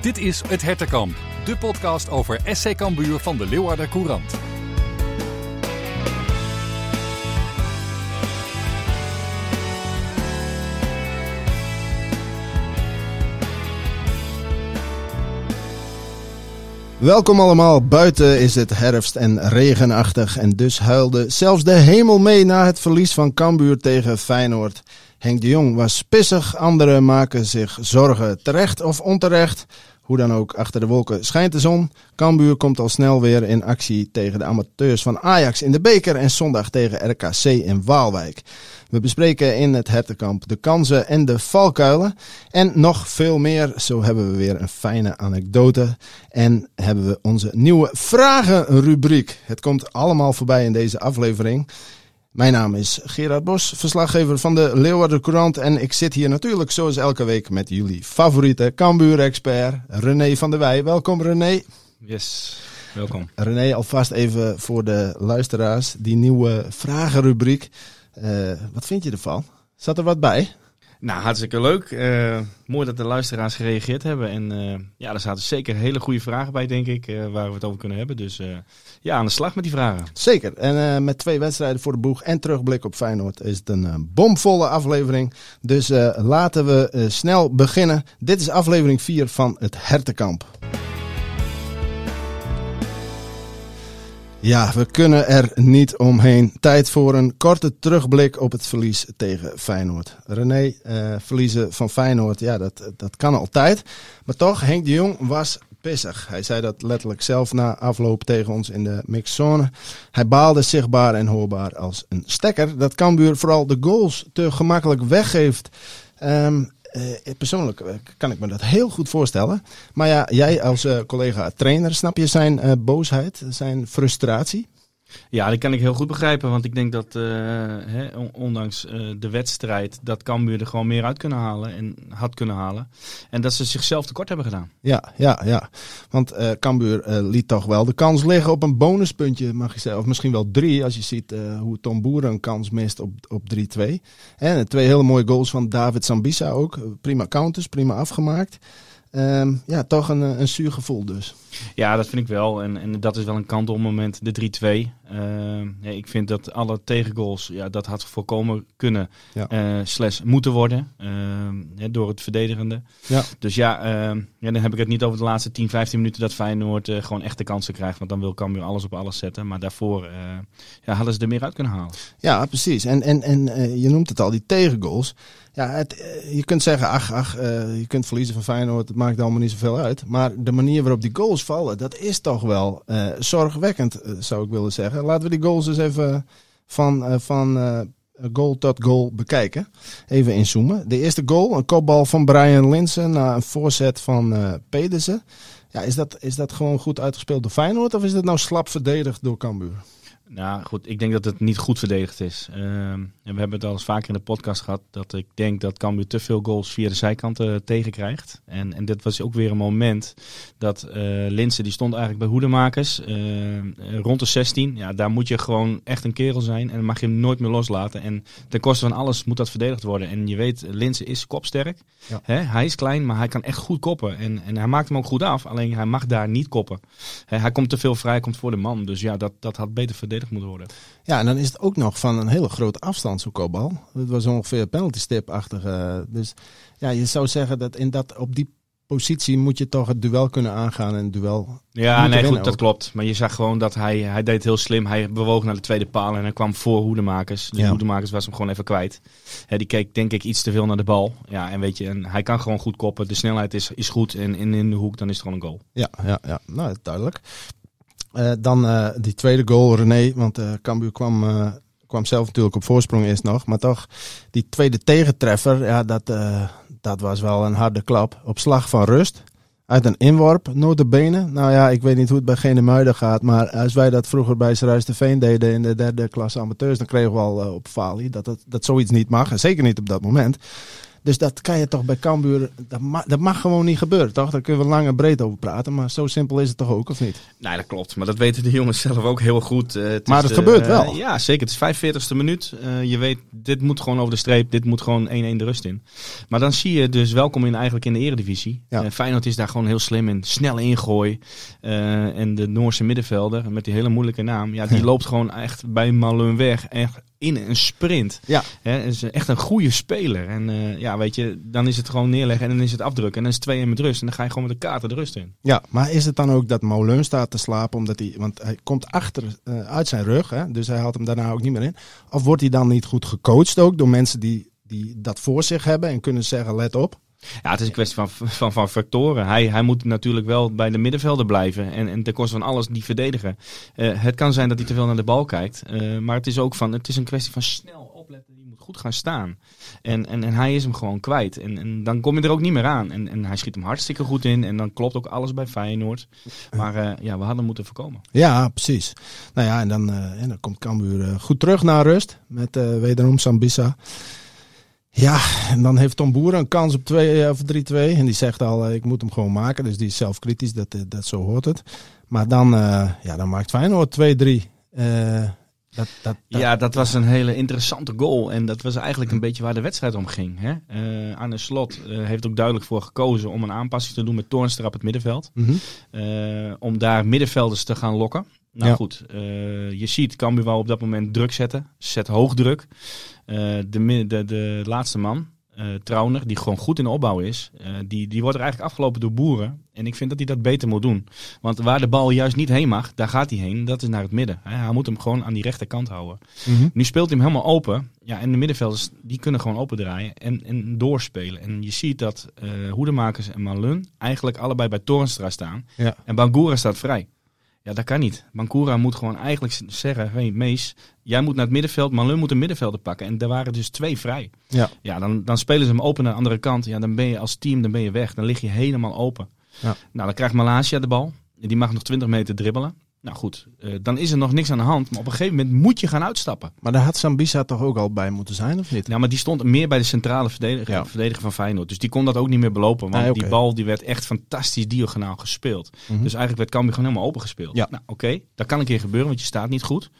Dit is Het Hertenkamp, de podcast over SC Cambuur van de Leeuwarder Courant. Welkom allemaal. Buiten is het herfst en regenachtig en dus huilde zelfs de hemel mee na het verlies van Cambuur tegen Feyenoord. Henk de Jong was pissig, anderen maken zich zorgen terecht of onterecht. Hoe dan ook, achter de wolken schijnt de zon. Cambuur komt al snel weer in actie tegen de amateurs van Ajax in de beker en zondag tegen RKC in Waalwijk. We bespreken in het hertenkamp de kansen en de valkuilen. En nog veel meer. Zo hebben we weer een fijne anekdote. En hebben we onze nieuwe vragenrubriek. Het komt allemaal voorbij in deze aflevering. Mijn naam is Gerard Bos, verslaggever van de Leeuwarden Courant. En ik zit hier natuurlijk zoals elke week met jullie favoriete Cambuur-expert René van der Wij. Welkom René. Yes, welkom. René, alvast even voor de luisteraars. Die nieuwe vragenrubriek. Uh, wat vind je ervan? Zat er wat bij? Nou, hartstikke leuk. Uh, mooi dat de luisteraars gereageerd hebben. En uh, ja, er zaten zeker hele goede vragen bij, denk ik, uh, waar we het over kunnen hebben. Dus ja, aan de slag met die vragen. Zeker. En met twee wedstrijden voor de boeg en terugblik op Feyenoord is het een bomvolle aflevering. Dus laten we snel beginnen. Dit is aflevering 4 van het Hertenkamp. Ja, we kunnen er niet omheen. Tijd voor een korte terugblik op het verlies tegen Feyenoord. René, uh, verliezen van Feyenoord, ja, dat, dat kan altijd. Maar toch, Henk de Jong was pissig. Hij zei dat letterlijk zelf na afloop tegen ons in de mixzone. Hij baalde zichtbaar en hoorbaar als een stekker. Dat Cambuur vooral de goals te gemakkelijk weggeeft. Um, uh, persoonlijk kan ik me dat heel goed voorstellen. Maar ja, jij als uh, collega trainer, snap je zijn boosheid, zijn frustratie? Ja, dat kan ik heel goed begrijpen. Want ik denk dat, hè, ondanks uh, de wedstrijd, dat Cambuur er gewoon meer uit kunnen halen en had kunnen halen. En dat ze zichzelf tekort hebben gedaan. Ja, ja, ja. Want uh, Cambuur liet toch wel de kans liggen op een bonuspuntje, mag je zeggen. Of misschien wel drie, als je ziet hoe Tom Boeren een kans mist op, op 3-2. En twee hele mooie goals van David Sambisa ook. Prima counters, prima afgemaakt. Um, ja, toch een, een zuur gevoel dus. Ja, dat vind ik wel. En, en dat is wel een kantelmoment, de 3-2. Uh, ja, ik vind dat alle tegengoals, ja, dat had voorkomen kunnen, ja. uh, slash moeten worden, uh, ja, door het verdedigende. Ja. Dus ja, ja, dan heb ik het niet over de laatste 10, 15 minuten dat Feyenoord gewoon echte kansen krijgt. Want dan wil Cambuur alles op alles zetten. Maar daarvoor ja, hadden ze er meer uit kunnen halen. Ja, precies. En, en, en je noemt het al, die tegengoals. Ja, het, je kunt zeggen, ach, ach, je kunt verliezen van Feyenoord, het maakt allemaal niet zoveel uit. Maar de manier waarop die goals dat is toch wel uh, zorgwekkend, uh, zou ik willen zeggen. Laten we die goals eens even van, uh, van goal tot goal bekijken. Even inzoomen. De eerste goal, een kopbal van Brian Linsen na een voorzet van Pedersen. Ja, is dat, is dat gewoon goed uitgespeeld door Feyenoord of is dat nou slap verdedigd door Cambuur? Nou goed, ik denk dat het niet goed verdedigd is. Uh, en we hebben het al eens vaker in de podcast gehad dat ik denk dat Cambuur te veel goals via de zijkanten uh, tegenkrijgt. En, en dit was ook weer een moment dat uh, Linse die stond eigenlijk bij hoedemakers rond de 16. Ja, daar moet je gewoon echt een kerel zijn en dan mag je hem nooit meer loslaten. En ten koste van alles moet dat verdedigd worden. En je weet, Linse is kopsterk. Ja. Hè? Hij is klein, maar hij kan echt goed koppen. En, en hij maakt hem ook goed af, alleen hij mag daar niet koppen. Hè, hij komt te veel vrij, komt voor de man. Dus ja, dat, dat had beter verdedigd moet worden. Ja, en dan is het ook nog van een hele grote afstand, zo'n kopbal. Het was ongeveer penalty stip-achtig. Uh, dus ja, je zou zeggen dat, in dat op die positie moet je toch het duel kunnen aangaan en het duel. Ja, nee, goed, dat klopt. Maar je zag gewoon dat hij, hij deed heel slim. Hij bewoog naar de tweede paal en hij kwam voor hoedemakers. De ja. hoedemakers was hem gewoon even kwijt. He, die keek denk ik iets te veel naar de bal. Ja, en weet je, en hij kan gewoon goed koppen. De snelheid is, is goed en in, in de hoek dan is het gewoon een goal. Ja, ja, ja. nou duidelijk. Uh, dan uh, die tweede goal, René. Want uh, Cambuur kwam, kwam zelf natuurlijk op voorsprong eerst nog. Maar toch, die tweede tegentreffer, ja, dat, dat was wel een harde klap. Op slag van rust. Uit een inworp, notabene. Nou ja, ik weet niet hoe het bij Gene Muiden gaat. Maar als wij dat vroeger bij Seruis de Veen deden in de derde klasse amateurs... dan kregen we al op falie dat, dat, dat zoiets niet mag. En zeker niet op dat moment. Dus dat kan je toch bij Cambuur, dat, ma- dat mag gewoon niet gebeuren, toch? Daar kunnen we lang en breed over praten, maar zo simpel is het toch ook, of niet? Nee, dat klopt. Maar dat weten de jongens zelf ook heel goed. Eh, het Maar het de- gebeurt wel. ja, zeker. Het is 45ste minuut. Eh, je weet, dit moet gewoon over de streep. Dit moet gewoon 1-1 de rust in. Maar dan zie je dus welkom in eigenlijk in de eredivisie. Ja. Eh, Feyenoord is daar gewoon heel slim in. Snel ingooi. En de Noorse middenvelder met die hele moeilijke naam. Ja, die loopt gewoon echt bij Malun weg. Echt in een sprint. Ja. Is echt een goede speler. En eh, ja, weet je, dan is het gewoon neerleggen en dan is het afdrukken. En dan is het 2-1 met rust. En dan ga je gewoon met de kaarten de rust in. Ja, maar is het dan ook dat Moleun staat te slapen omdat hij, want hij komt achter eh, uit zijn rug, hè, dus hij haalt hem daarna ook niet meer in. Of wordt hij dan niet goed gecoacht ook door mensen die, die dat voor zich hebben en kunnen zeggen, let op. Ja, het is een kwestie van, van, van factoren. Hij, hij moet natuurlijk wel bij de middenvelder blijven. En, en ten koste van alles die verdedigen. Eh, het kan zijn dat hij te veel naar de bal kijkt. eh, maar het is ook van, het is een kwestie van snel opletten. Die moet goed gaan staan. En, en, en hij is hem gewoon kwijt. En, en dan kom je er ook niet meer aan. En, en hij schiet hem hartstikke goed in. En dan klopt ook alles bij Feyenoord. Maar eh, ja, we hadden moeten voorkomen. Ja, precies. Nou ja, en dan, en dan komt Cambuur goed terug naar rust met wederom Sambisa. Ja, en dan heeft Tom Boer een kans op 2 eh, of 3-2. En die zegt al, eh, ik moet hem gewoon maken. Dus die is zelf kritisch, dat, eh, dat zo hoort het. Maar dan, eh, ja, dan maakt Feyenoord 2-3. Eh, dat, dat, dat- Ja, dat was een hele interessante goal. En dat was eigenlijk een beetje waar de wedstrijd om ging. Hè? Arne Slot heeft ook duidelijk voor gekozen om een aanpassing te doen met Toornstra op het middenveld. Mhm. Om daar middenvelders te gaan lokken. Nou Ja. goed, eh, je ziet Cambuur wou op dat moment druk zetten. Zet hoog druk. Eh, de, de, de laatste man, eh Trauner, die gewoon goed in de opbouw is. die, die wordt er eigenlijk afgelopen door boeren. En ik vind dat hij dat beter moet doen. Want waar de bal juist niet heen mag, daar gaat hij heen. Dat is naar het midden. Hè. Hij moet hem gewoon aan die rechterkant houden. Mhm. Nu speelt hij hem helemaal open. Ja, en de middenvelders die kunnen gewoon opendraaien en, en doorspelen. En je ziet dat eh Hoedemakers en Malun eigenlijk allebei bij Torenstra staan. Ja. En Bangura staat vrij. Ja, dat kan niet. Bangura moet gewoon eigenlijk zeggen, hey Mees, jij moet naar het middenveld, Malun moet een middenvelder pakken. En er waren dus twee vrij. Ja. Ja, dan, dan spelen ze hem open naar de andere kant. Ja, dan ben je als team dan ben je weg. Dan lig je helemaal open. Ja. Nou, dan krijgt Malasia de bal. Die mag nog 20 meter dribbelen. Nou goed, eh, dan is er nog niks aan de hand. Maar op een gegeven moment moet je gaan uitstappen. Maar daar had Sambisa toch ook al bij moeten zijn, of niet? Nou, maar die stond meer bij de centrale verdediger, Ja. verdediger van Feyenoord. Dus die kon dat ook niet meer belopen. Want Nee, oké. die bal die werd echt fantastisch diagonaal gespeeld. Mhm. Dus eigenlijk werd Cambuur gewoon helemaal open gespeeld. Ja. Nou, oké. Dat kan een keer gebeuren, want je staat niet goed.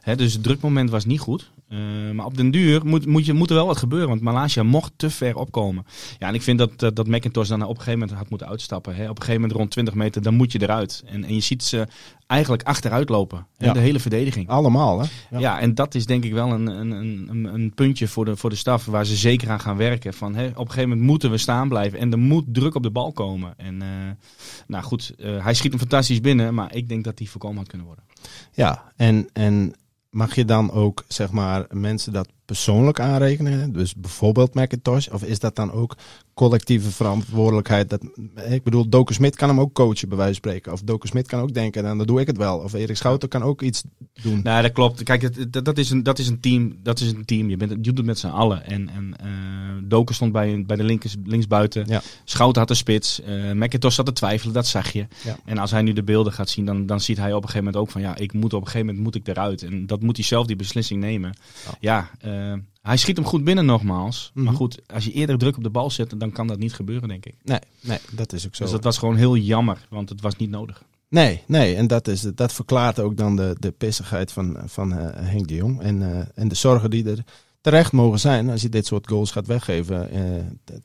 Hè, dus het drukmoment was niet goed. Eh, maar op den duur moet, moet, je, moet er wel wat gebeuren. Want Malaysia mocht te ver opkomen. Ja, en ik vind dat, dat, dat McIntosh dan op een gegeven moment had moeten uitstappen. Hè. Op een gegeven moment rond 20 meter, dan moet je eruit. En, en je ziet ze eigenlijk achteruit lopen. Ja. De hele verdediging. Allemaal, hè? Ja. en dat is denk ik wel een, een, een, een puntje voor de, voor de staf waar ze zeker aan gaan werken. Van, hè, op een gegeven moment moeten we staan blijven en er moet druk op de bal komen. En eh, nou goed, eh, hij schiet hem fantastisch binnen, maar ik denk dat hij voorkomen had kunnen worden. Ja, en, en mag je dan ook, zeg maar, mensen dat persoonlijk aanrekenen? Dus bijvoorbeeld Macintosh? Of is dat dan ook collectieve verantwoordelijkheid? Dat, ik bedoel, Doku Smit kan hem ook coachen, bij wijze van spreken. Of Doku Smit kan ook denken, dan, dan doe ik het wel. Of Erik Schouten kan ook iets doen. Nee, dat klopt. Kijk, dat, dat, is een, dat is een team. Dat is een team. Je, bent, je doet het met z'n allen. En, en eh Doken stond bij, bij de linkers, linksbuiten. Ja. Schouten had de spits. eh McIntosh zat te twijfelen, dat zag je. Ja. En als hij nu de beelden gaat zien, dan, dan ziet hij op een gegeven moment ook van... ja, ik moet op een gegeven moment moet ik eruit. En dat moet hij zelf die beslissing nemen. Ja, eh, hij schiet hem goed binnen nogmaals. Mhm. Maar goed, als je eerder druk op de bal zet, dan kan dat niet gebeuren, denk ik. Nee, nee, dat is ook zo. Dus dat was gewoon heel jammer, want het was niet nodig. Nee, nee, en dat, is, dat verklaart ook dan de, de pissigheid van, van eh, Henk de Jong. En, eh, en de zorgen die er terecht mogen zijn als je dit soort goals gaat weggeven eh,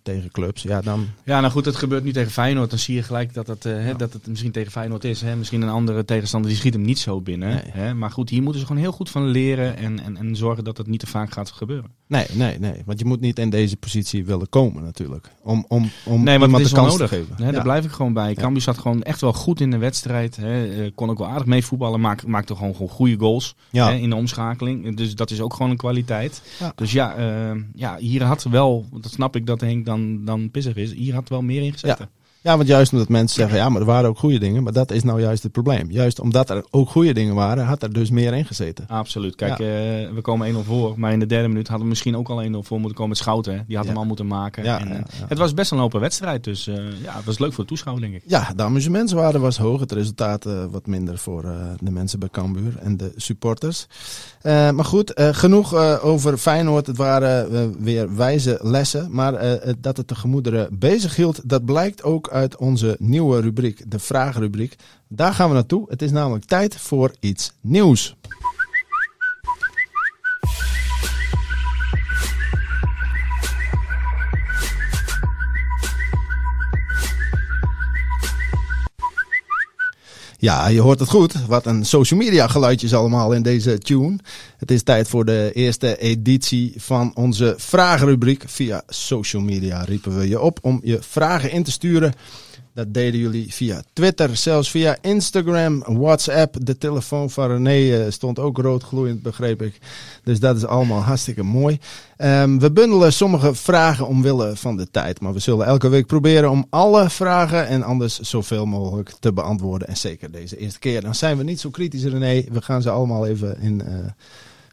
tegen clubs. Ja, dan, Ja, nou goed, het gebeurt nu tegen Feyenoord. Dan zie je gelijk dat het, eh, dat het misschien tegen Feyenoord is. Hè. Misschien een andere tegenstander die schiet hem niet zo binnen. Nee. Hè. Maar goed, hier moeten ze gewoon heel goed van leren. En, en, en zorgen dat het niet te vaak gaat gebeuren. nee, nee, nee. Want je moet niet in deze positie willen komen natuurlijk. Om, om, om Nee, iemand de kans nodig. te geven. Hè, Ja. Daar blijf ik gewoon bij. Cambuur zat gewoon echt wel goed in de wedstrijd. Hè. Eh, Kon ook wel aardig mee voetballen. Maak, maakte gewoon, gewoon goede goals Ja. hè, in de omschakeling. Dus dat is ook gewoon een kwaliteit. Ja. Dus ja, eh, ja, hier had wel, dat snap ik dat Henk dan, dan pissig is. Hier had wel meer in gezet. Ja. Want juist omdat mensen zeggen, ja, maar er waren ook goede dingen. Maar dat is nou juist het probleem. Juist omdat er ook goede dingen waren, had er dus meer in gezeten. Absoluut. Kijk, ja. uh, we komen 1-0 voor. Maar in de derde minuut hadden we misschien ook al 1-0 voor moeten komen met Schouten. Die had ja. hem al moeten maken. Ja, en, uh, Het was best een open wedstrijd. Dus uh, ja, het was leuk voor de toeschouwer, denk ik. Ja, de amusementswaarde was hoog. Het resultaat wat minder voor de mensen bij Cambuur en de supporters. maar goed, genoeg over Feyenoord. Het waren weer wijze lessen. Maar dat het de gemoederen bezig hield, dat blijkt ook uit onze nieuwe rubriek, de vragenrubriek. Daar gaan we naartoe. Het is namelijk tijd voor iets nieuws. Ja, je hoort het goed. Wat een social media geluidjes allemaal in deze tune. Het is tijd voor de eerste editie van onze vragenrubriek. Via social media riepen we je op om je vragen in te sturen dat deden jullie via Twitter, zelfs via Instagram, WhatsApp. De telefoon van René eh, stond ook roodgloeiend, begreep ik. Dus dat is allemaal hartstikke mooi. Um, we bundelen sommige vragen omwille van de tijd. Maar we zullen elke week proberen om alle vragen en anders zoveel mogelijk te beantwoorden. En zeker deze eerste keer. Dan zijn we niet zo kritisch, René. We gaan ze allemaal even in uh,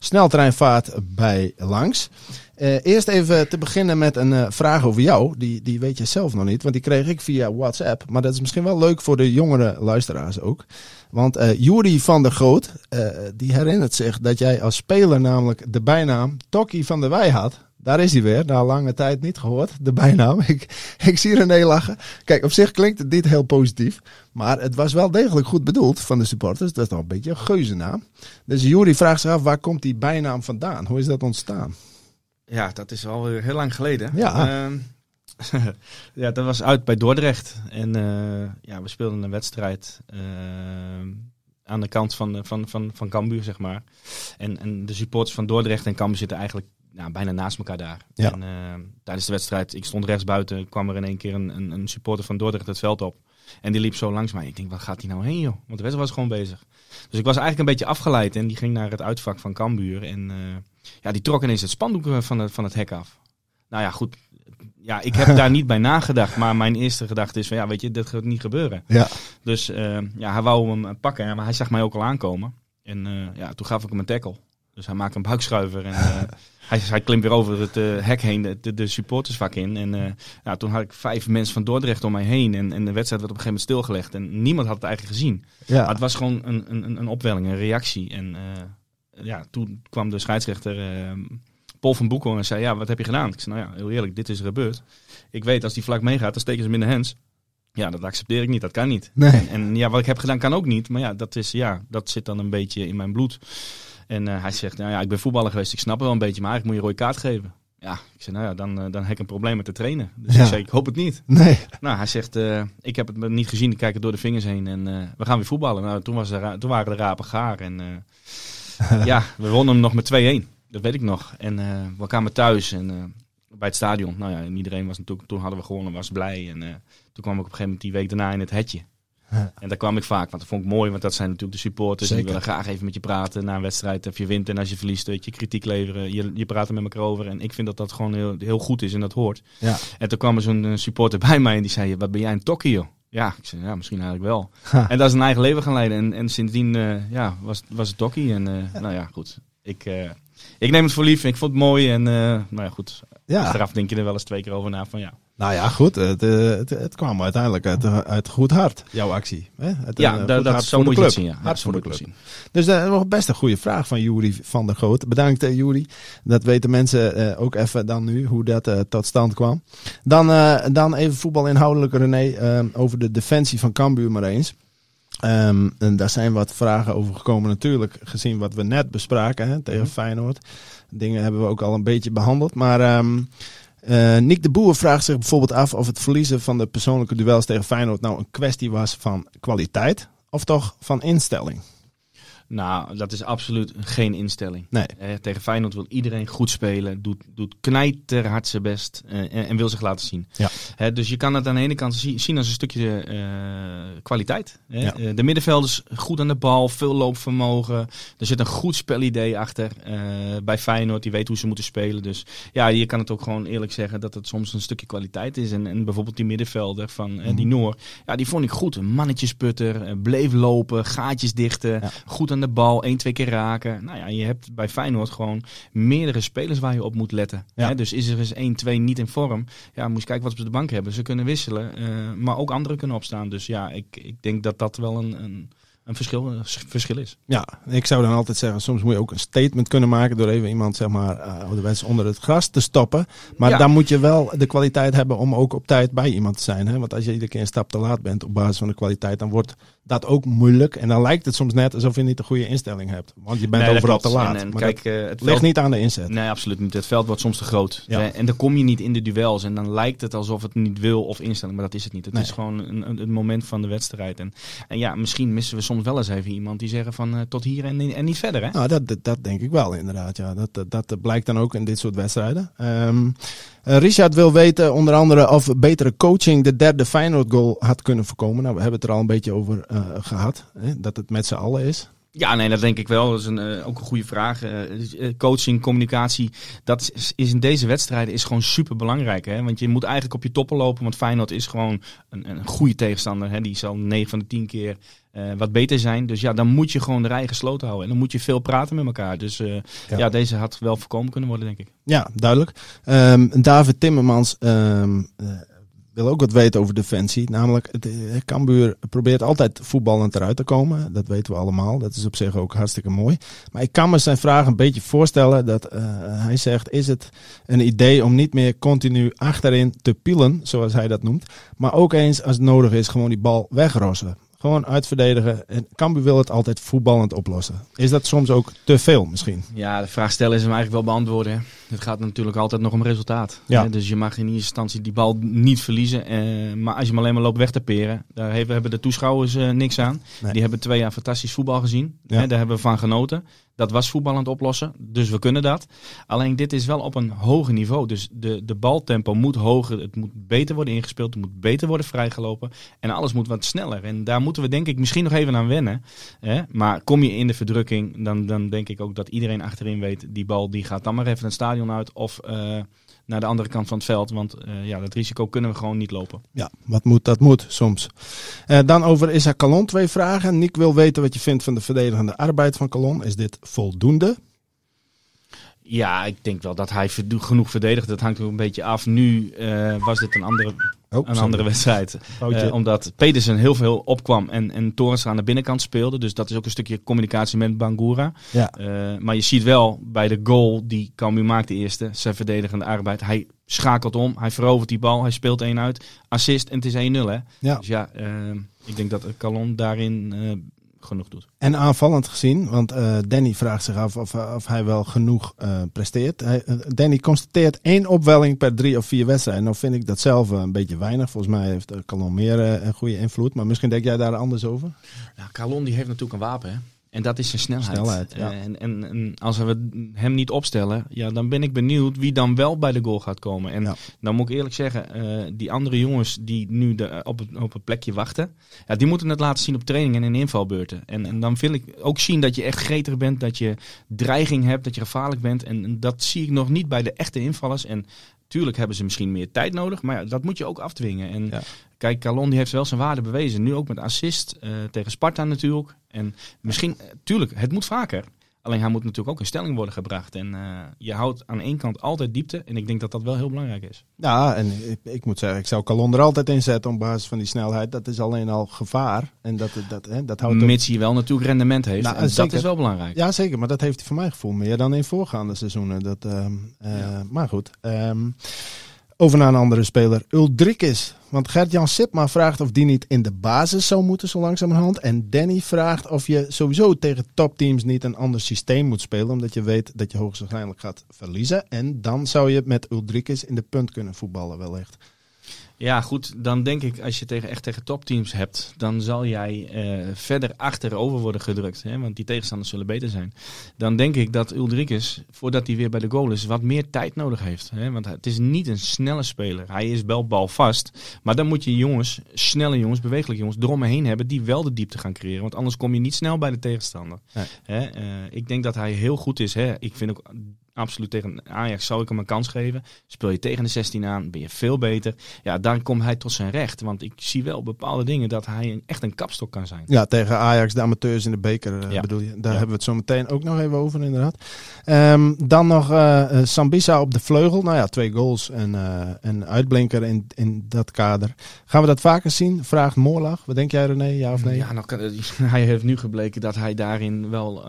sneltreinvaart bij langs. Uh, eerst even te beginnen met een uh, vraag over jou. Die, die weet je zelf nog niet, want die kreeg ik via WhatsApp. Maar dat is misschien wel leuk voor de jongere luisteraars ook. Want uh, Juri van der Groot, die herinnert zich dat jij als speler namelijk de bijnaam Tokkie van der Wij had. Daar is hij weer, na lange tijd niet gehoord, de bijnaam. Ik, ik zie René lachen. Kijk, op zich klinkt het niet heel positief. Maar het was wel degelijk goed bedoeld van de supporters. Dat is nog een beetje een geuzennaam. Dus Juri vraagt zich af, waar komt die bijnaam vandaan? Hoe is dat ontstaan? Ja, dat is al heel lang geleden. Ja. Uh, ja, dat was uit bij Dordrecht. En uh, ja, we speelden een wedstrijd uh, aan de kant van, van, van, van Cambuur, zeg maar. En, en de supporters van Dordrecht en Cambuur zitten eigenlijk nou, bijna naast elkaar daar. Ja. En tijdens de wedstrijd, ik stond rechts buiten, kwam er in één keer een, een, een supporter van Dordrecht het veld op. En die liep zo langs mij. Ik denk, wat gaat hij nou heen, joh? Want de wedstrijd was gewoon bezig. Dus ik was eigenlijk een beetje afgeleid. En die ging naar het uitvak van Cambuur. En uh, ja, die trok ineens het spandoek van het, van het hek af. Nou ja, goed. Ja, ik heb daar niet bij nagedacht. Maar mijn eerste gedachte is van, ja, weet je, dat gaat niet gebeuren. Ja. Dus uh, ja, hij wou hem pakken. Maar hij zag mij ook al aankomen. En ja, toen gaf ik hem een tackle. Dus hij maakte een buikschuiver. En hij, hij klimt weer over het uh, hek heen, de, de supportersvak in. En uh, nou, toen had ik vijf mensen van Dordrecht om mij heen. En, en de wedstrijd werd op een gegeven moment stilgelegd. En niemand had het eigenlijk gezien. Ja. Maar het was gewoon een, een, een opwelling, een reactie. En ja, toen kwam de scheidsrechter Paul van Boekel en zei, ja, wat heb je gedaan? Ik zei, nou ja, heel eerlijk, dit is er gebeurd. Ik weet, als die vlak meegaat, dan steken ze hem in de hands. Ja, dat accepteer ik niet. Dat kan niet. Nee. En, en ja, wat ik heb gedaan kan ook niet. Maar ja, dat, is, ja, dat zit dan een beetje in mijn bloed. En uh, hij zegt, nou ja, ik ben voetballer geweest, ik snap het wel een beetje, maar eigenlijk moet je rode kaart geven. Ja, ik zeg, nou ja, dan, uh, dan heb ik een probleem met te trainen. Dus Ja. ik zei, ik hoop het niet. Nee. Nou, hij zegt, uh, ik heb het niet gezien, ik kijk het door de vingers heen en we gaan weer voetballen. Nou, toen, was er, toen waren de rapen gaar en ja, we wonnen hem nog met 2-1. Dat weet ik nog. En we kwamen thuis en bij het stadion. Nou ja, en iedereen was natuurlijk, toen hadden we gewonnen, was blij. En toen kwam ik op een gegeven moment die week daarna in het hetje. Ja. En daar kwam ik vaak, want dat vond ik mooi, want dat zijn natuurlijk de supporters. Zeker. Die willen graag even met je praten na een wedstrijd. Of je wint en als je verliest, weet je, kritiek leveren. Je, je praat er met elkaar over. En ik vind dat dat gewoon heel, heel goed is en dat hoort. Ja. En toen kwam er zo'n eh, supporter bij mij en die zei, wat ben jij een tokkie joh? Ja, ik zei, ja, misschien eigenlijk wel. Ha. En dat is een eigen leven gaan leiden. En, en sindsdien uh, ja, was, was het tokkie. En uh, nou ja, goed. Ik, uh, ik neem het voor lief. Ik vond het mooi. En nou ja, goed. Ja. Achteraf denk je er wel eens twee keer over na van ja. Nou ja, goed. Het, uh, het, het kwam uiteindelijk uit, uit goed hart, jouw actie. Hè? Ja, uh, dat, dat zo moet je het zien. Ja. Hart ja, voor de club. Zien. Dus dat uh, was best een goede vraag van Juri van der Groot. Bedankt uh, Juri. Dat weten mensen ook even dan nu, hoe dat tot stand kwam. Dan, dan even voetbal inhoudelijk René, over de defensie van Cambuur maar eens. Um, en daar zijn wat vragen over gekomen natuurlijk, gezien wat we net bespraken hè, tegen mm -hmm. Feyenoord. Dingen hebben we ook al een beetje behandeld, maar... Um, uh, Nick de Boer vraagt zich bijvoorbeeld af of het verliezen van de persoonlijke duels tegen Feyenoord nou een kwestie was van kwaliteit of toch van instelling. Nou, dat is absoluut geen instelling. Nee. Eh, tegen Feyenoord wil iedereen goed spelen, doet, doet knijterhard zijn best eh, en, en wil zich laten zien. Ja. Dus je kan het aan de ene kant zie- zien als een stukje eh, kwaliteit. Ja. Eh, de middenvelders goed aan de bal, veel loopvermogen. Er zit een goed spelidee achter eh, bij Feyenoord. Die weet hoe ze moeten spelen. Dus ja, je kan het ook gewoon eerlijk zeggen dat het soms een stukje kwaliteit is. En, en bijvoorbeeld die middenvelder van eh, Mhm. die Noor, ja, die vond ik goed. Een mannetjesputter, bleef lopen, gaatjes dichten, Ja. goed aan de bal, één, twee keer raken. Nou ja, je hebt bij Feyenoord gewoon meerdere spelers waar je op moet letten. Ja. Hè, dus is er eens één, twee niet in vorm, ja, moet je kijken wat ze op de bank hebben. Ze kunnen wisselen, eh, maar ook anderen kunnen opstaan. Dus ja, ik, ik denk dat dat wel een, een, een verschil, een verschil is. Ja, ik zou dan altijd zeggen, soms moet je ook een statement kunnen maken door even iemand, zeg maar, ouderwets onder het gras te stoppen. Maar Ja. dan moet je wel de kwaliteit hebben om ook op tijd bij iemand te zijn. Hè? Want als je iedere keer een stap te laat bent op basis van de kwaliteit, dan wordt dat ook moeilijk. En dan lijkt het soms net alsof je niet de goede instelling hebt. Want je bent Nee, overal te laat. En, en maar kijk, eh, het ligt niet aan de inzet. Nee, absoluut niet. Het veld wordt soms te groot. Ja. Eh, En dan kom je niet in de duels. En dan lijkt het alsof het niet wil of instelling. Maar dat is het niet. Het Nee. is gewoon een, een, moment van de wedstrijd. En, en ja, misschien missen we soms wel eens even iemand die zeggen van eh, tot hier en, en niet verder. Hè? Nou, dat, dat, dat denk ik wel inderdaad. Ja. Dat, dat, dat blijkt dan ook in dit soort wedstrijden. Ehm, eh, Richard wil weten onder andere of betere coaching de derde Feyenoord goal had kunnen voorkomen. Nou, we hebben het er al een beetje over eh, gehad. Hè, dat het met z'n allen is. Ja, nee, dat denk ik wel. Dat is een, eh, ook een goede vraag. Eh, eh, coaching, communicatie, dat is, is in deze wedstrijden is gewoon super belangrijk. Hè? Want je moet eigenlijk op je toppen lopen. Want Feyenoord is gewoon een, een goede tegenstander. Hè? Die zal 9 van de 10 keer wat beter zijn. Dus ja, dan moet je gewoon de rij gesloten houden. En dan moet je veel praten met elkaar. Dus Ja. ja. deze had wel voorkomen kunnen worden, denk ik. Ja, duidelijk. Ehm, David Timmermans ehm, eh, wil ook wat weten over defensie. Namelijk, het, eh, Cambuur probeert altijd voetballend eruit te komen. Dat weten we allemaal. Dat is op zich ook hartstikke mooi. Maar ik kan me zijn vraag een beetje voorstellen dat eh, hij zegt... is het een idee om niet meer continu achterin te pielen, zoals hij dat noemt... maar ook eens, als het nodig is, gewoon die bal wegrossen. Gewoon uitverdedigen. En Cambuur wil het altijd voetballend oplossen. Is dat soms ook te veel misschien? Ja, de vraag stellen is hem eigenlijk wel beantwoorden. hè. Het gaat natuurlijk altijd nog om resultaat. Ja. Hè, Dus je mag in eerste instantie die bal niet verliezen. eh, maar als je hem alleen maar loopt weg te peren, daar hebben, de toeschouwers eh, niks aan. Nee. Die hebben twee jaar fantastisch voetbal gezien. Ja. Hè, daar hebben we van genoten. Dat was voetbal aan het oplossen, dus we kunnen dat. Alleen dit is wel op een hoger niveau. Dus de, de baltempo moet hoger, het moet beter worden ingespeeld, het moet beter worden vrijgelopen. En alles moet wat sneller. En daar moeten we denk ik misschien nog even aan wennen. Hè? Maar kom je in de verdrukking, dan, dan denk ik ook dat iedereen achterin weet, die bal die gaat dan maar even het stadion uit of eh, naar de andere kant van het veld. Want eh, ja, dat risico kunnen we gewoon niet lopen. Ja, wat moet, dat moet soms. Eh, dan over Isaac Calon twee vragen. Nick wil weten wat je vindt van de verdedigende arbeid van Calon. Is dit voldoende? Ja, ik denk wel dat hij genoeg verdedigt. Dat hangt ook een beetje af. Nu eh, was dit een andere, Oh, een andere wedstrijd. Eh, omdat Pedersen heel veel opkwam en, en Torres aan de binnenkant speelde. Dus dat is ook een stukje communicatie met Bangura. ja. Eh, maar je ziet wel bij de goal die Cambuur maakt, de eerste, zijn verdedigende arbeid. Hij schakelt om, hij verovert die bal, hij speelt één uit, assist en het is 1-0 hè. ja. Dus ja, ik denk dat Calon daarin genoeg doet. En aanvallend gezien, want eh, Danny vraagt zich af of, of hij wel genoeg eh, presteert. Hij, eh, Danny constateert één opwelling per drie of vier wedstrijden. Nou vind ik dat zelf een beetje weinig. Volgens mij heeft Calon meer een goede invloed. Maar misschien denk jij daar anders over? Ja, Calon die heeft natuurlijk een wapen hè. En dat is zijn snelheid. Snelheid, ja. Eh, en, en, en als we hem niet opstellen, ja, dan ben ik benieuwd wie dan wel bij de goal gaat komen. En Ja. dan moet ik eerlijk zeggen, eh, die andere jongens die nu de, op, het, op het plekje wachten, ja, die moeten het laten zien op training en in invalbeurten. En, en dan wil ik ook zien dat je echt gretig bent, dat je dreiging hebt, dat je gevaarlijk bent. En, en dat zie ik nog niet bij de echte invallers. En Tuurlijk hebben ze misschien meer tijd nodig, maar ja, dat moet je ook afdwingen. En Ja. kijk, Calon die heeft wel zijn waarde bewezen. Nu ook met assist eh, tegen Sparta natuurlijk. En misschien, eh, tuurlijk, het moet vaker. Alleen hij moet natuurlijk ook in stelling worden gebracht. En eh, je houdt aan één kant altijd diepte. En ik denk dat dat wel heel belangrijk is. Ja, en ik, ik moet zeggen, ik zou Calon er altijd in zetten op basis van die snelheid. Dat is alleen al gevaar. En dat, dat, hè, dat houdt. Mits hij wel natuurlijk rendement heeft. Nou, en dat is wel belangrijk. Ja, zeker. Maar dat heeft hij voor mijn gevoel meer dan in voorgaande seizoenen. Dat, ehm, eh, Ja. Maar goed. ehm, over naar een andere speler. Uldrikis. Want Gert-Jan Sipma vraagt of die niet in de basis zou moeten zo langzamerhand. En Danny vraagt of je sowieso tegen topteams niet een ander systeem moet spelen. Omdat je weet dat je hoogstwaarschijnlijk gaat verliezen. En dan zou je met Uldrikis in de punt kunnen voetballen wellicht. Ja, goed. Dan denk ik, als je tegen, echt tegen topteams hebt, dan zal jij uh, verder achterover worden gedrukt. Hè? Want die tegenstanders zullen beter zijn. Dan denk ik dat Ulrikes, voordat hij weer bij de goal is, wat meer tijd nodig heeft. Hè? Want het is niet een snelle speler. Hij is wel balvast. Maar dan moet je jongens, snelle jongens, bewegelijke jongens, eromheen hebben die wel de diepte gaan creëren. Want anders kom je niet snel bij de tegenstander. Nee. Hè? Uh, ik denk dat hij heel goed is. Hè? Ik vind ook absoluut tegen Ajax zou ik hem een kans geven. Speel je tegen de 16 aan, ben je veel beter. Ja, dan komt hij tot zijn recht. Want ik zie wel bepaalde dingen dat hij echt een kapstok kan zijn. Ja, tegen Ajax, de amateurs in de beker uh, bedoel je. Daar hebben we het zo meteen ook nog even over inderdaad. Um, dan nog uh, Sambisa op de vleugel. Nou ja, twee goals en uh, een uitblinker in, in dat kader. Gaan we dat vaker zien? Vraagt Moorlag. Wat denk jij René, ja of nee? Ja, nou, hij heeft nu gebleken dat hij daarin wel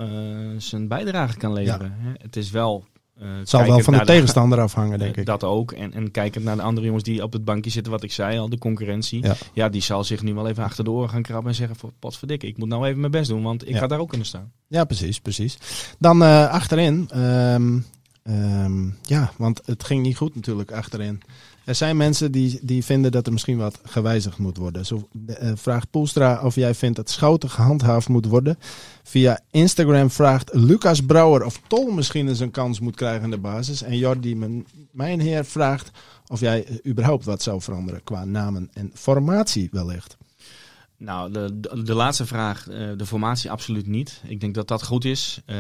zijn bijdrage kan leveren. Ja. Het is wel het zal wel van de tegenstander afhangen, denk ik. Dat ook. En, en kijkend naar de andere jongens die op het bankje zitten, wat ik zei al, de concurrentie. Ja. ja, die zal zich nu wel even achter de oren gaan krabben en zeggen: potverdikke, ik moet nou even mijn best doen, want ik ga daar ook kunnen staan. Ja, precies, precies. Dan uh, achterin. Um, um, ja, want het ging niet goed natuurlijk achterin. Er zijn mensen die, die vinden dat er misschien wat gewijzigd moet worden. Zo uh, vraagt Poelstra of jij vindt dat Schouten gehandhaafd moet worden. Via Instagram vraagt Lucas Brouwer of Tol misschien eens een kans moet krijgen in de basis. En Jordi, mijn, heer, vraagt of jij überhaupt wat zou veranderen qua namen en formatie wellicht. Nou, de, de, laatste vraag, uh, de formatie absoluut niet. Ik denk dat dat goed is. Uh,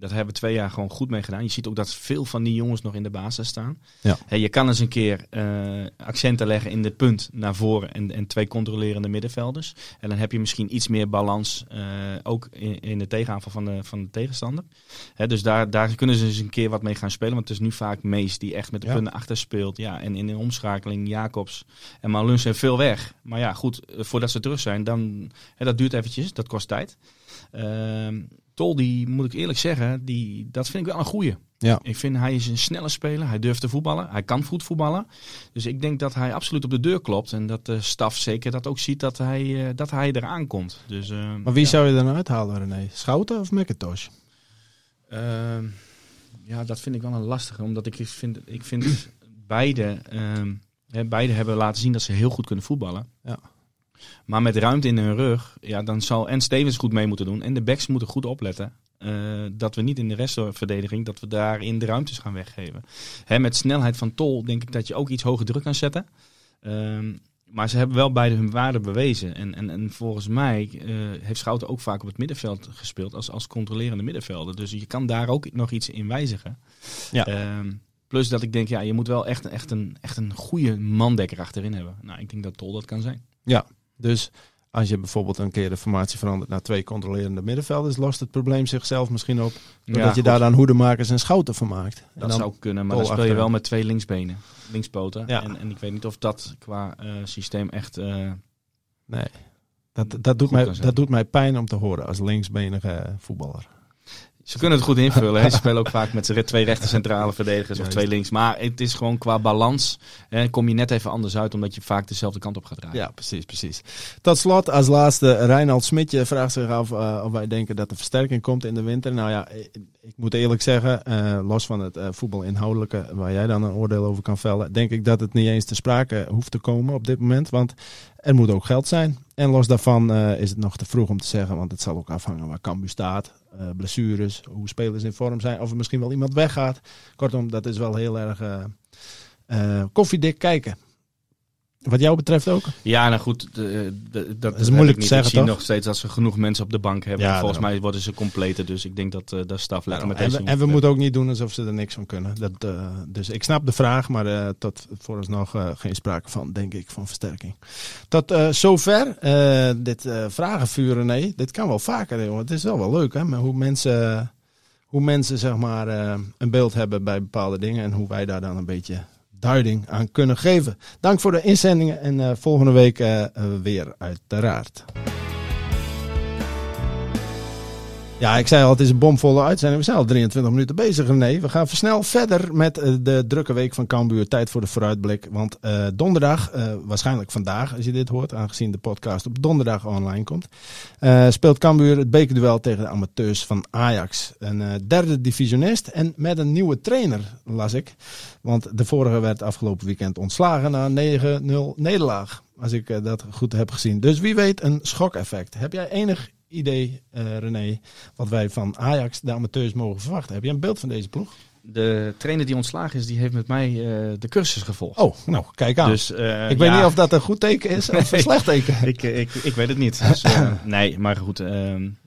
dat hebben we twee jaar gewoon goed mee gedaan. Je ziet ook dat veel van die jongens nog in de basis staan. Ja. je kan eens een keer uh, accenten leggen in de punt naar voren en, en twee controlerende middenvelders. En dan heb je misschien iets meer balans uh, ook in, in, de tegenaanval van de, van de tegenstander. dus daar, daar kunnen ze eens een keer wat mee gaan spelen. Want het is nu vaak Mees die echt met de ja. punten achter speelt. Ja, en in de omschakeling Jacobs en Malun zijn veel weg. Maar ja, goed, eh, voordat ze terug zijn, dan, dat duurt eventjes. Dat kost tijd. Ehm, Tol, die moet ik eerlijk zeggen, die, dat vind ik wel een goeie. Ja. Ik vind hij is een snelle speler. Hij durft te voetballen. Hij kan goed voetballen. Dus ik denk dat hij absoluut op de deur klopt. En dat de staf zeker dat ook ziet dat hij, uh, dat hij eraan komt. Dus, uh, maar wie ja. zou je dan uithalen, René? Schouten of McIntosh? Uh, ja, dat vind ik wel een lastige. Omdat ik vind, ik vind beide, hè, beide hebben laten zien dat ze heel goed kunnen voetballen. Ja. Maar met ruimte in hun rug, ja, dan zal en Stevens goed mee moeten doen. En de backs moeten goed opletten. Uh, dat we niet in de restverdediging, dat we daarin de ruimtes gaan weggeven. Hè, met snelheid van Tol denk ik dat je ook iets hoger druk kan zetten. Uh, maar ze hebben wel beide hun waarde bewezen. En, en, en volgens mij uh, heeft Schouten ook vaak op het middenveld gespeeld als, als controlerende middenvelder. Dus je kan daar ook nog iets in wijzigen. Ja. Uh, plus dat ik denk, ja, je moet wel echt, echt, een, echt een goede mandekker achterin hebben. Nou, ik denk dat Tol dat kan zijn. Ja, dus als je bijvoorbeeld een keer de formatie verandert naar twee controlerende middenvelders, lost het probleem zichzelf misschien op. Doordat ja, je daar dan hoedemakers en schouten van maakt. Dat zou kunnen, maar dan speel je wel met twee linksbenen, linkspoten. Ja. En, en ik weet niet of dat qua uh, systeem echt. Uh, nee, dat, dat, doet mij, dat doet mij pijn om te horen als linksbenige voetballer. Ze kunnen het goed invullen. Ze spelen ook vaak met z'n twee rechter centrale verdedigers of twee links. Maar het is gewoon qua balans. Hè, kom je net even anders uit, omdat je vaak dezelfde kant op gaat draaien. Ja, precies, precies. Tot slot, als laatste, Reinald Smitje vraagt zich af uh, of wij denken dat er versterking komt in de winter. Nou ja, ik, ik moet eerlijk zeggen, uh, los van het uh, voetbal inhoudelijke, waar jij dan een oordeel over kan vellen, denk ik dat het niet eens te sprake hoeft te komen op dit moment. Want er moet ook geld zijn. En los daarvan uh, is het nog te vroeg om te zeggen, want het zal ook afhangen waar Cambu staat. Uh, blessures, hoe spelers in vorm zijn, of er misschien wel iemand weggaat. Kortom, dat is wel heel erg uh, koffiedik kijken. Wat jou betreft ook? Ja, nou goed, de, de, dat, is moeilijk te zeggen. Ik zie nog steeds dat ze genoeg mensen op de bank hebben. Ja, volgens mij worden ze completer, dus ik denk dat uh, de staf lekker met deze. En we, en we moeten ook niet doen alsof ze er niks van kunnen. Dat, uh, dus ik snap de vraag, maar uh, tot vooralsnog uh, geen sprake van, denk ik, van versterking. Tot zover dit vragenvuren, nee, dit kan wel vaker, jongen. Het is wel wel leuk, hè, maar hoe mensen, hoe mensen zeg maar een beeld hebben bij bepaalde dingen en hoe wij daar dan een beetje duiding aan kunnen geven. Dank voor de inzendingen en uh, volgende week uh, weer uiteraard. Ja, ik zei al, het is een bomvolle uitzending. We zijn al 23 minuten bezig, René. We gaan versnel verder met eh, de drukke week van Cambuur. Tijd voor de vooruitblik. Want uh, donderdag, uh, waarschijnlijk vandaag als je dit hoort, aangezien de podcast op donderdag online komt, speelt Cambuur het bekerduel tegen de amateurs van Ajax. Een derde divisionist en met een nieuwe trainer, las ik. Want de vorige werd afgelopen weekend ontslagen na 9-0 nederlaag. Als ik dat goed heb gezien. Dus wie weet een schokeffect. Heb jij enig idee, uh, René, wat wij van Ajax, de amateurs, mogen verwachten. Heb je een beeld van deze ploeg? De trainer die ontslagen is, die heeft met mij uh, de cursus gevolgd. Oh, nou, kijk aan. Dus, uh, ik weet niet of dat een goed teken is of een slecht teken. ik, ik, ik weet het niet. Dus, nee, maar goed.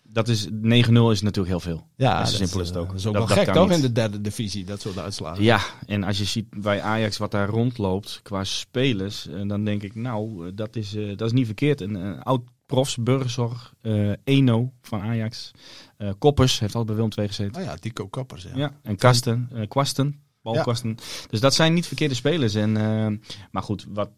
Dat is 9-0 is natuurlijk heel veel. Ja, zo simpel is het ook. Dat is ook wel gek toch in de derde divisie, dat soort uitslagen. Ja, en als je ziet bij Ajax wat daar rondloopt qua spelers, dan denk ik, nou, dat is, dat is niet verkeerd. Een oud profs, Burgerzorg, uh, Eno van Ajax. Uh, Koppers heeft al bij Willem II gezeten. Oh ja, Tico Koppers. Ja, ja en Kasten, uh, Kwasten. Dus dat zijn niet verkeerde spelers. En, maar goed, wat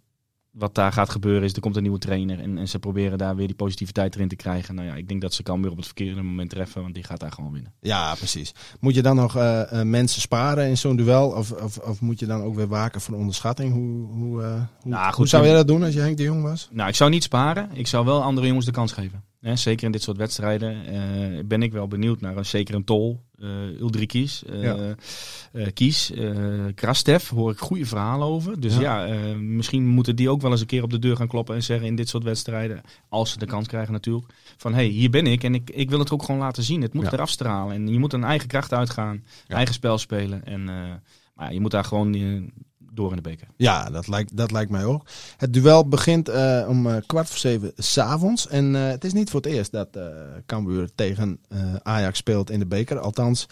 wat daar gaat gebeuren is, er komt een nieuwe trainer en, en, ze proberen daar weer die positiviteit erin te krijgen. Nou ja, ik denk dat ze kan weer op het verkeerde moment treffen, want die gaat daar gewoon winnen. Ja, precies. Moet je dan nog uh, uh, mensen sparen in zo'n duel of, of, of, moet je dan ook weer waken voor onderschatting? Hoe, hoe, uh, hoe, nou, goed, hoe zou jij dat doen als je Henk de Jong was? Nou, ik zou niet sparen. Ik zou wel andere jongens de kans geven. Zeker in dit soort wedstrijden ben ik wel benieuwd naar zeker een Tol, uh, uh, ja. uh, Kies, Krastev, hoor ik goede verhalen over. Dus ja, ja misschien moeten die ook wel eens een keer op de deur gaan kloppen en zeggen in dit soort wedstrijden, als ze de kans krijgen natuurlijk, van hé, hey, hier ben ik en ik, ik wil het ook gewoon laten zien. Het moet ja. eraf stralen en je moet een eigen kracht uitgaan, eigen spel spelen. En, maar je moet daar gewoon door in de beker. Ja, dat lijkt, dat lijkt mij ook. Het duel begint uh, om uh, kwart voor zeven s'avonds. En uh, het is niet voor het eerst dat uh, Cambuur tegen Ajax speelt in de beker. Althans,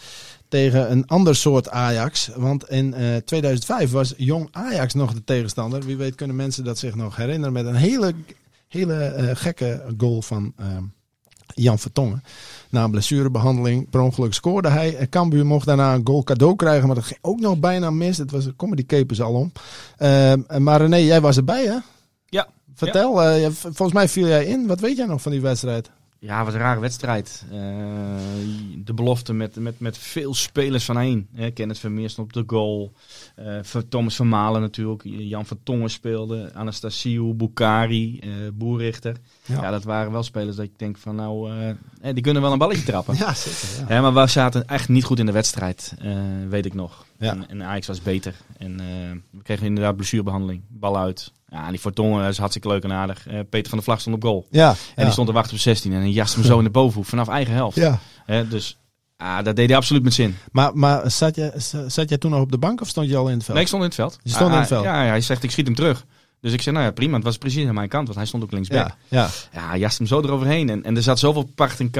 tegen een ander soort Ajax. Want in 2005 was jong Ajax nog de tegenstander. Wie weet kunnen mensen dat zich nog herinneren met een hele, hele gekke goal van Jan Vertongen. Na een blessurebehandeling per ongeluk scoorde hij. En Cambuur mocht daarna een goal cadeau krijgen, maar dat ging ook nog bijna mis. Het was, comedy capers al om. Uh, maar René, jij was erbij hè? Ja. Vertel, ja. Uh, volgens mij viel jij in. Wat weet jij nog van die wedstrijd? Ja, was een rare wedstrijd. Uh, de belofte met, met, met veel spelers van één. Hè. Kenneth Vermeer stond op de goal. Uh, Thomas Vermalen natuurlijk. Jan van Tongen speelde. Anastasiou, Bukari, uh, Boerrichter. Ja. ja. dat waren wel spelers dat ik denk van nou, die kunnen wel een balletje trappen. Ja, zeker. Ja. ja. maar we zaten echt niet goed in de wedstrijd, weet ik nog. Ja. En, en Ajax was beter. En we kregen inderdaad blessurebehandeling. Bal uit. Ja, die Fortongen is hartstikke leuk en aardig. Uh, Peter van der Vlag stond op goal. Ja, en ja. die stond te wachten op 16 en hij jaste hem zo in de bovenhoek vanaf eigen helft. Ja. Dus ah, dat deed hij absoluut met zin. Maar, maar zat, je, zat jij toen nog op de bank of stond je al in het veld? Nee, ik stond in het veld. Je stond ah, in het veld? Ja, ja, hij zegt ik schiet hem terug. Dus ik zei, nou ja, prima. Het was precies aan mijn kant, want hij stond ook linksback. Ja, ja. ja hij jaste hem zo eroverheen. En, en er zat zoveel pracht en,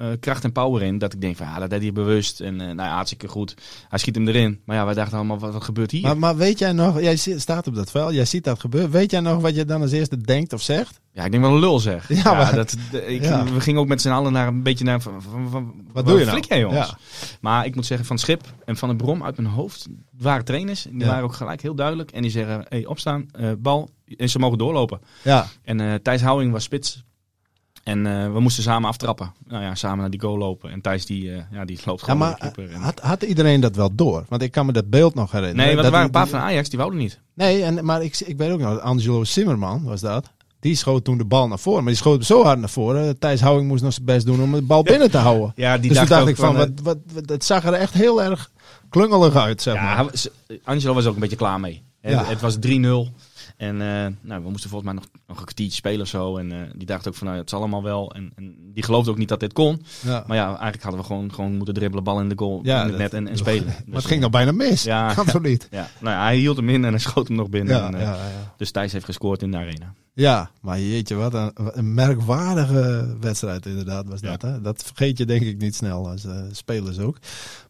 uh, uh, kracht en power in. Dat ik denk van ja, dat deed hij bewust. En uh, nou ja, hartstikke goed. Hij schiet hem erin. Maar ja, wij dachten allemaal, wat, wat gebeurt hier? Maar, maar weet jij nog, jij staat op dat veld, jij ziet dat gebeuren. Weet jij nog wat je dan als eerste denkt of zegt? Ja, ik denk wel een lul zeg. Ja, ja maar, dat, ik, ja. We gingen ook met z'n allen naar een beetje naar. Van, van, van, wat doe je nou? Jij, jongens? Ja. Maar ik moet zeggen, van Schip en van de Brom uit mijn hoofd waren trainers. Die waren ook gelijk heel duidelijk. En die zeggen: hey, opstaan, uh, bal. En ze mogen doorlopen. Ja. En uh, Thijs Houwing was spits. En uh, we moesten samen aftrappen. Nou ja, samen naar die goal lopen. En Thijs die, uh, ja, die loopt gewoon ja, maar, en... had, had iedereen dat wel door? Want ik kan me dat beeld nog herinneren. Nee, want er waren een paar van Ajax die wouden niet. Nee, en, maar ik, ik weet ook nog, Angelo Zimmerman was dat. Die schoot toen de bal naar voren. Maar die schoot zo hard naar voren. Thijs Houwing moest nog zijn best doen om de bal binnen te houden. Ja, die dus dacht toen dacht ik van, van, wat, wat, het zag er echt heel erg klungelig uit, zeg ja, maar. Angelo was ook een beetje klaar mee. Ja. Het, het was 3-0. En uh, nou, we moesten volgens mij nog, nog een kwartiertje spelen of zo. En uh, die dacht ook van, nou, het zal allemaal wel. En, en, die geloofde ook niet dat dit kon. Ja. Maar ja, eigenlijk hadden we gewoon, gewoon moeten dribbelen, bal in de goal, ja, in het net en, en spelen. Maar dus, het ging nog bijna mis. Ja, kan niet? Ja, nou hij hield hem in en hij schoot hem nog binnen. En. Dus Thijs heeft gescoord in de arena. Ja, maar jeetje, wat een, een merkwaardige wedstrijd inderdaad was dat. Ja. Hè? Dat vergeet je denk ik niet snel als uh, spelers ook.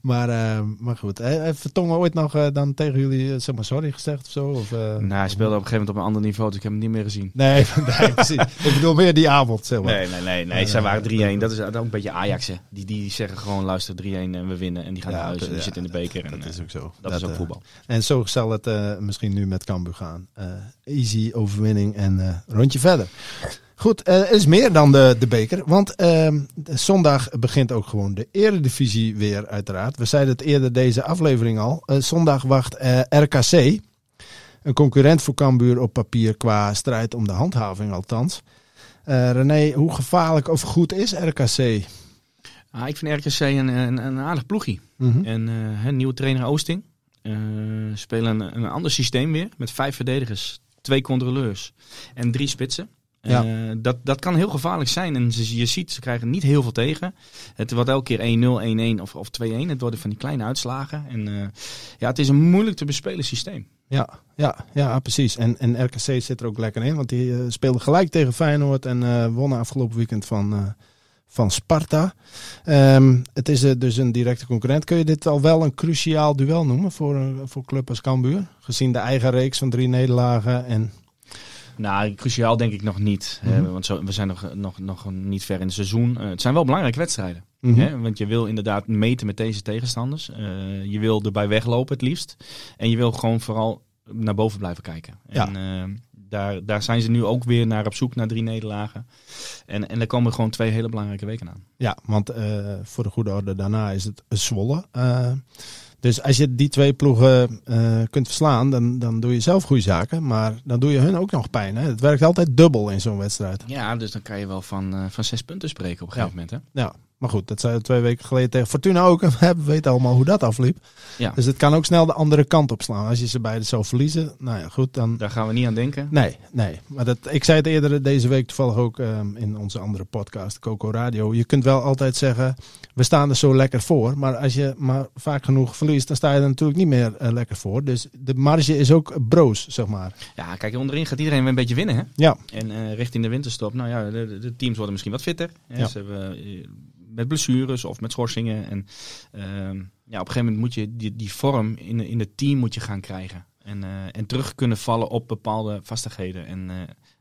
Maar, uh, maar goed, heeft Vertongen ooit nog uh, dan tegen jullie zeg maar sorry gezegd of zo? Of, nou, hij speelde op een gegeven moment op een ander niveau, dus ik heb hem niet meer gezien. Nee, nee precies. ik bedoel meer die avond, zeg maar. Nee, nee, nee. nee. zij waren 3-1. Dat is ook een beetje Ajax, hè. Die, die zeggen gewoon, luister, 3-1 en we winnen. En die gaan ja, naar huis en die zitten in de beker. Dat, en, dat is ook zo. Dat, dat is ook voetbal. En zo zal het misschien nu met Cambuur gaan. easy overwinning en rondje verder. Goed, eh, er is meer dan de, de beker. Want ehm, zondag begint ook gewoon de eredivisie weer uiteraard. We zeiden het eerder deze aflevering al. Eh, zondag wacht eh, RKC. Een concurrent voor Cambuur op papier qua strijd om de handhaving althans. Eh René, hoe gevaarlijk of goed is RKC? Ah, ik vind RKC een, een, een aardig ploegie. Mhm. En eh, nieuwe trainer Oosting. Eh, spelen een, een ander systeem weer. Met vijf verdedigers, twee controleurs en drie spitsen. Ja. Eh, dat, dat kan heel gevaarlijk zijn. En ze, je ziet, ze krijgen niet heel veel tegen. Het wordt elke keer 1-0, 1-1 of, of 2-1. Het worden van die kleine uitslagen. En eh, ja, het is een moeilijk te bespelen systeem. Ja, ja, ja, precies. En, en RKC zit er ook lekker in, want die eh, speelde gelijk tegen Feyenoord en wonnen afgelopen weekend van, van Sparta. Ehm, het is eh, dus een directe concurrent. Kun je dit al wel een cruciaal duel noemen voor, een voor club als Cambuur? Gezien de eigen reeks van drie nederlagen en... Nou, cruciaal denk ik nog niet. hè, Mhm. want zo, we zijn nog, nog, nog niet ver in het seizoen. Eh, het zijn wel belangrijke wedstrijden. Mhm. Hè? Want je wil inderdaad meten met deze tegenstanders. Eh, je wil erbij weglopen het liefst. En je wil gewoon vooral naar boven blijven kijken. Ja. En eh, daar, daar zijn ze nu ook weer naar op zoek naar drie nederlagen. En, en er komen gewoon twee hele belangrijke weken aan. Ja, want eh, voor de goede orde daarna is het Zwolle. Eh, dus als je die twee ploegen eh, kunt verslaan, dan, dan doe je zelf goede zaken. Maar dan doe je hun ook nog pijn. Hè? Het werkt altijd dubbel in zo'n wedstrijd. Ja, dus dan kan je wel van, van zes punten spreken op een Ja. gegeven moment. Hè? Ja, maar goed, dat zei we twee weken geleden tegen Fortuna ook. We weten allemaal hoe dat afliep. Ja. Dus het kan ook snel de andere kant op slaan. Als je ze beide zou verliezen, nou ja, goed, dan... Daar gaan we niet aan denken. Nee, nee. Maar dat, ik zei het eerder deze week toevallig ook ehm, in onze andere podcast, Coco Radio. Je kunt wel altijd zeggen, we staan er zo lekker voor. Maar als je maar vaak genoeg verliest, dan sta je er natuurlijk niet meer eh, lekker voor. Dus de marge is ook broos, zeg maar. Ja, kijk, onderin gaat iedereen weer een beetje winnen. Hè? Ja, En eh, richting de winterstop, nou ja, de, teams worden misschien wat fitter. Hè? Ja. Ze hebben, eh, met blessures of met schorsingen. En ehm, ja, op een gegeven moment moet je die, die vorm in, in het team moet je gaan krijgen. En, eh, en terug kunnen vallen op bepaalde vastigheden. En eh,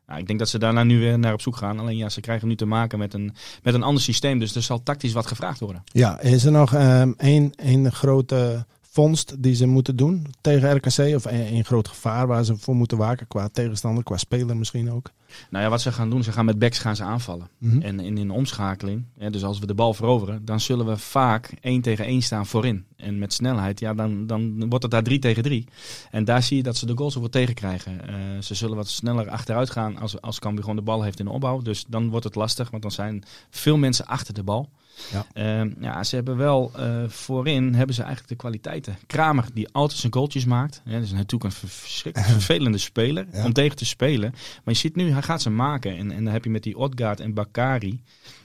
nou, ik denk dat ze daarna nu weer naar op zoek gaan. Alleen ja, ze krijgen nu te maken met een, met een ander systeem. Dus er zal tactisch wat gevraagd worden. ja. is er nog ehm, één, één grote vondst die ze moeten doen tegen RKC? Of één groot gevaar waar ze voor moeten waken qua tegenstander, qua speler misschien ook? Nou ja, wat ze gaan doen, ze gaan met backs gaan ze aanvallen. Mhm. En in een omschakeling, hè, dus als we de bal veroveren, dan zullen we vaak één tegen één staan voorin. En met snelheid, ja, dan, dan wordt het daar drie tegen drie. En daar zie je dat ze de goals wel tegenkrijgen. Eh ze zullen wat sneller achteruit gaan als, als Cambuur gewoon de bal heeft in de opbouw. Dus dan wordt het lastig, want dan zijn veel mensen achter de bal. Ja. Ehm, ja, ze hebben wel eh, voorin hebben ze eigenlijk de kwaliteiten. Kramer die altijd zijn goaltjes maakt. Hè, dat is natuurlijk een verschrikkelijk vervelende speler Ja. om tegen te spelen. Maar je ziet nu, hij gaat ze maken. En, en dan heb je met die Odgaard en Bakari.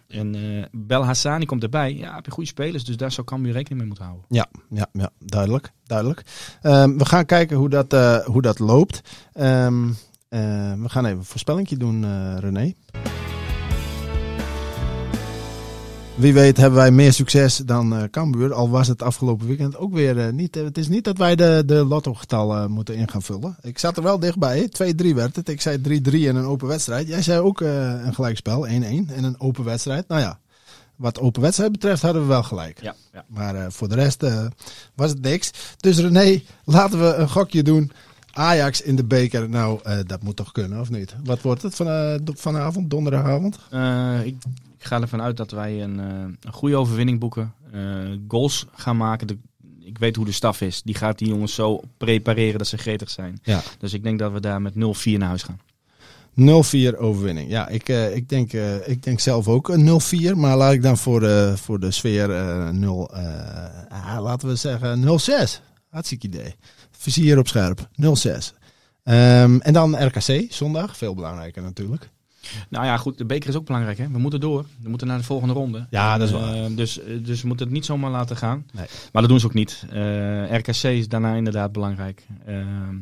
En eh Bel Hassani komt erbij. Ja, heb je goede spelers. Dus daar zou Cambuur rekening mee moeten houden. Ja, ja, ja duidelijk. duidelijk. Ehm, we gaan kijken hoe dat, eh, hoe dat loopt. Ehm, eh, we gaan even een voorspellingje doen, René. Wie weet hebben wij meer succes dan eh Cambuur. Al was het afgelopen weekend ook weer eh, niet. eh, het is niet dat wij de, de lotto-getallen moeten in gaan vullen. Ik zat er wel dichtbij. 2-3 werd het. Ik zei 3-3 en een open wedstrijd. Jij zei ook een gelijkspel, 1-1 en een open wedstrijd. Nou ja, wat open wedstrijd betreft hadden we wel gelijk. Ja, ja. Maar voor de rest was het niks. Dus René, laten we een gokje doen. Ajax in de beker. Nou, eh, dat moet toch kunnen, of niet? Wat wordt het van, eh, vanavond, donderdagavond? Eh, ik, ik ga ervan uit dat wij een, een goede overwinning boeken. Goals gaan maken. De, ik weet hoe de staf is. Die gaat die jongens zo prepareren dat ze gretig zijn. Ja. Dus ik denk dat we daar met 0-4 naar huis gaan. 0-4 overwinning. Ja, ik, ik, denk, ik denk zelf ook een 0-4. Maar laat ik dan voor de, voor de sfeer eh 0, eh, ah, laten we zeggen 0-6. Hartstikke idee. Vizier op scherp. 0-6. Ehm, en dan RKC, zondag. Veel belangrijker natuurlijk. Nou ja, goed. De beker is ook belangrijk. Hè? We moeten door. We moeten naar de volgende ronde. Ja, dat is waar. dus, eh, dus we moeten het niet zomaar laten gaan. Nee. Maar dat doen ze ook niet. Eh, RKC is daarna inderdaad belangrijk. Ehm,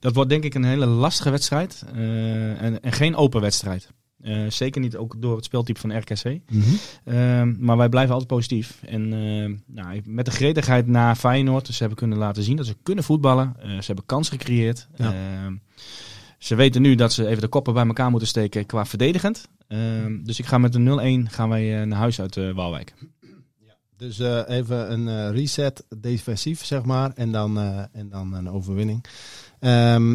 dat wordt denk ik een hele lastige wedstrijd. eh, en, en geen open wedstrijd. Eh, zeker niet ook door het speeltype van RKC. Mhm. Ehm, maar wij blijven altijd positief. En ehm, nou, met de gretigheid na Feyenoord. Ze hebben kunnen laten zien dat ze kunnen voetballen. Eh, ze hebben kans gecreëerd. Ja. Ehm, ze weten nu dat ze even de koppen bij elkaar moeten steken qua verdedigend. Dus ik ga met een 0-1 gaan wij eh, naar huis uit Waalwijk. Dus eh, even een reset defensief, zeg maar. En dan, en dan een overwinning.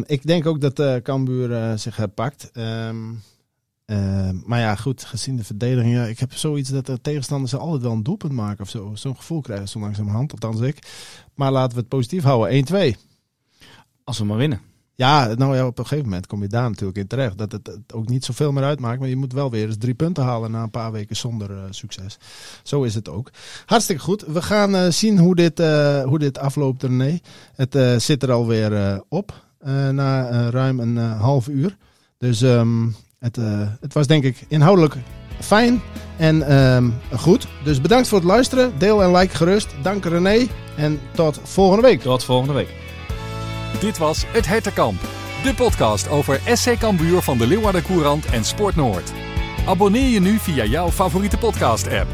Ik denk ook dat Cambuur zich herpakt. Ehm, Eh, maar ja, goed, gezien de verdediging. Ja, ik heb zoiets dat de tegenstanders altijd wel een doelpunt maken of zo. Zo'n gevoel krijgen zo langzamerhand, althans ik. Maar laten we het positief houden. 1-2. Als we maar winnen. Ja, nou ja, op een gegeven moment kom je daar natuurlijk in terecht. Dat het, het ook niet zoveel meer uitmaakt. Maar je moet wel weer eens drie punten halen na een paar weken zonder uh, succes. Zo is het ook. Hartstikke goed. We gaan uh, zien hoe dit, uh, hoe dit afloopt, René. Het zit er alweer op. na ruim een half uur. Dus um, het, het was denk ik inhoudelijk fijn en um, goed. Dus bedankt voor het luisteren. Deel en like gerust. Dank René. En tot volgende week. Tot volgende week. Dit was Het Hertenkamp, de podcast over SC Cambuur van de Leeuwarden Courant en Sport Noord. Abonneer je nu via jouw favoriete podcast-app.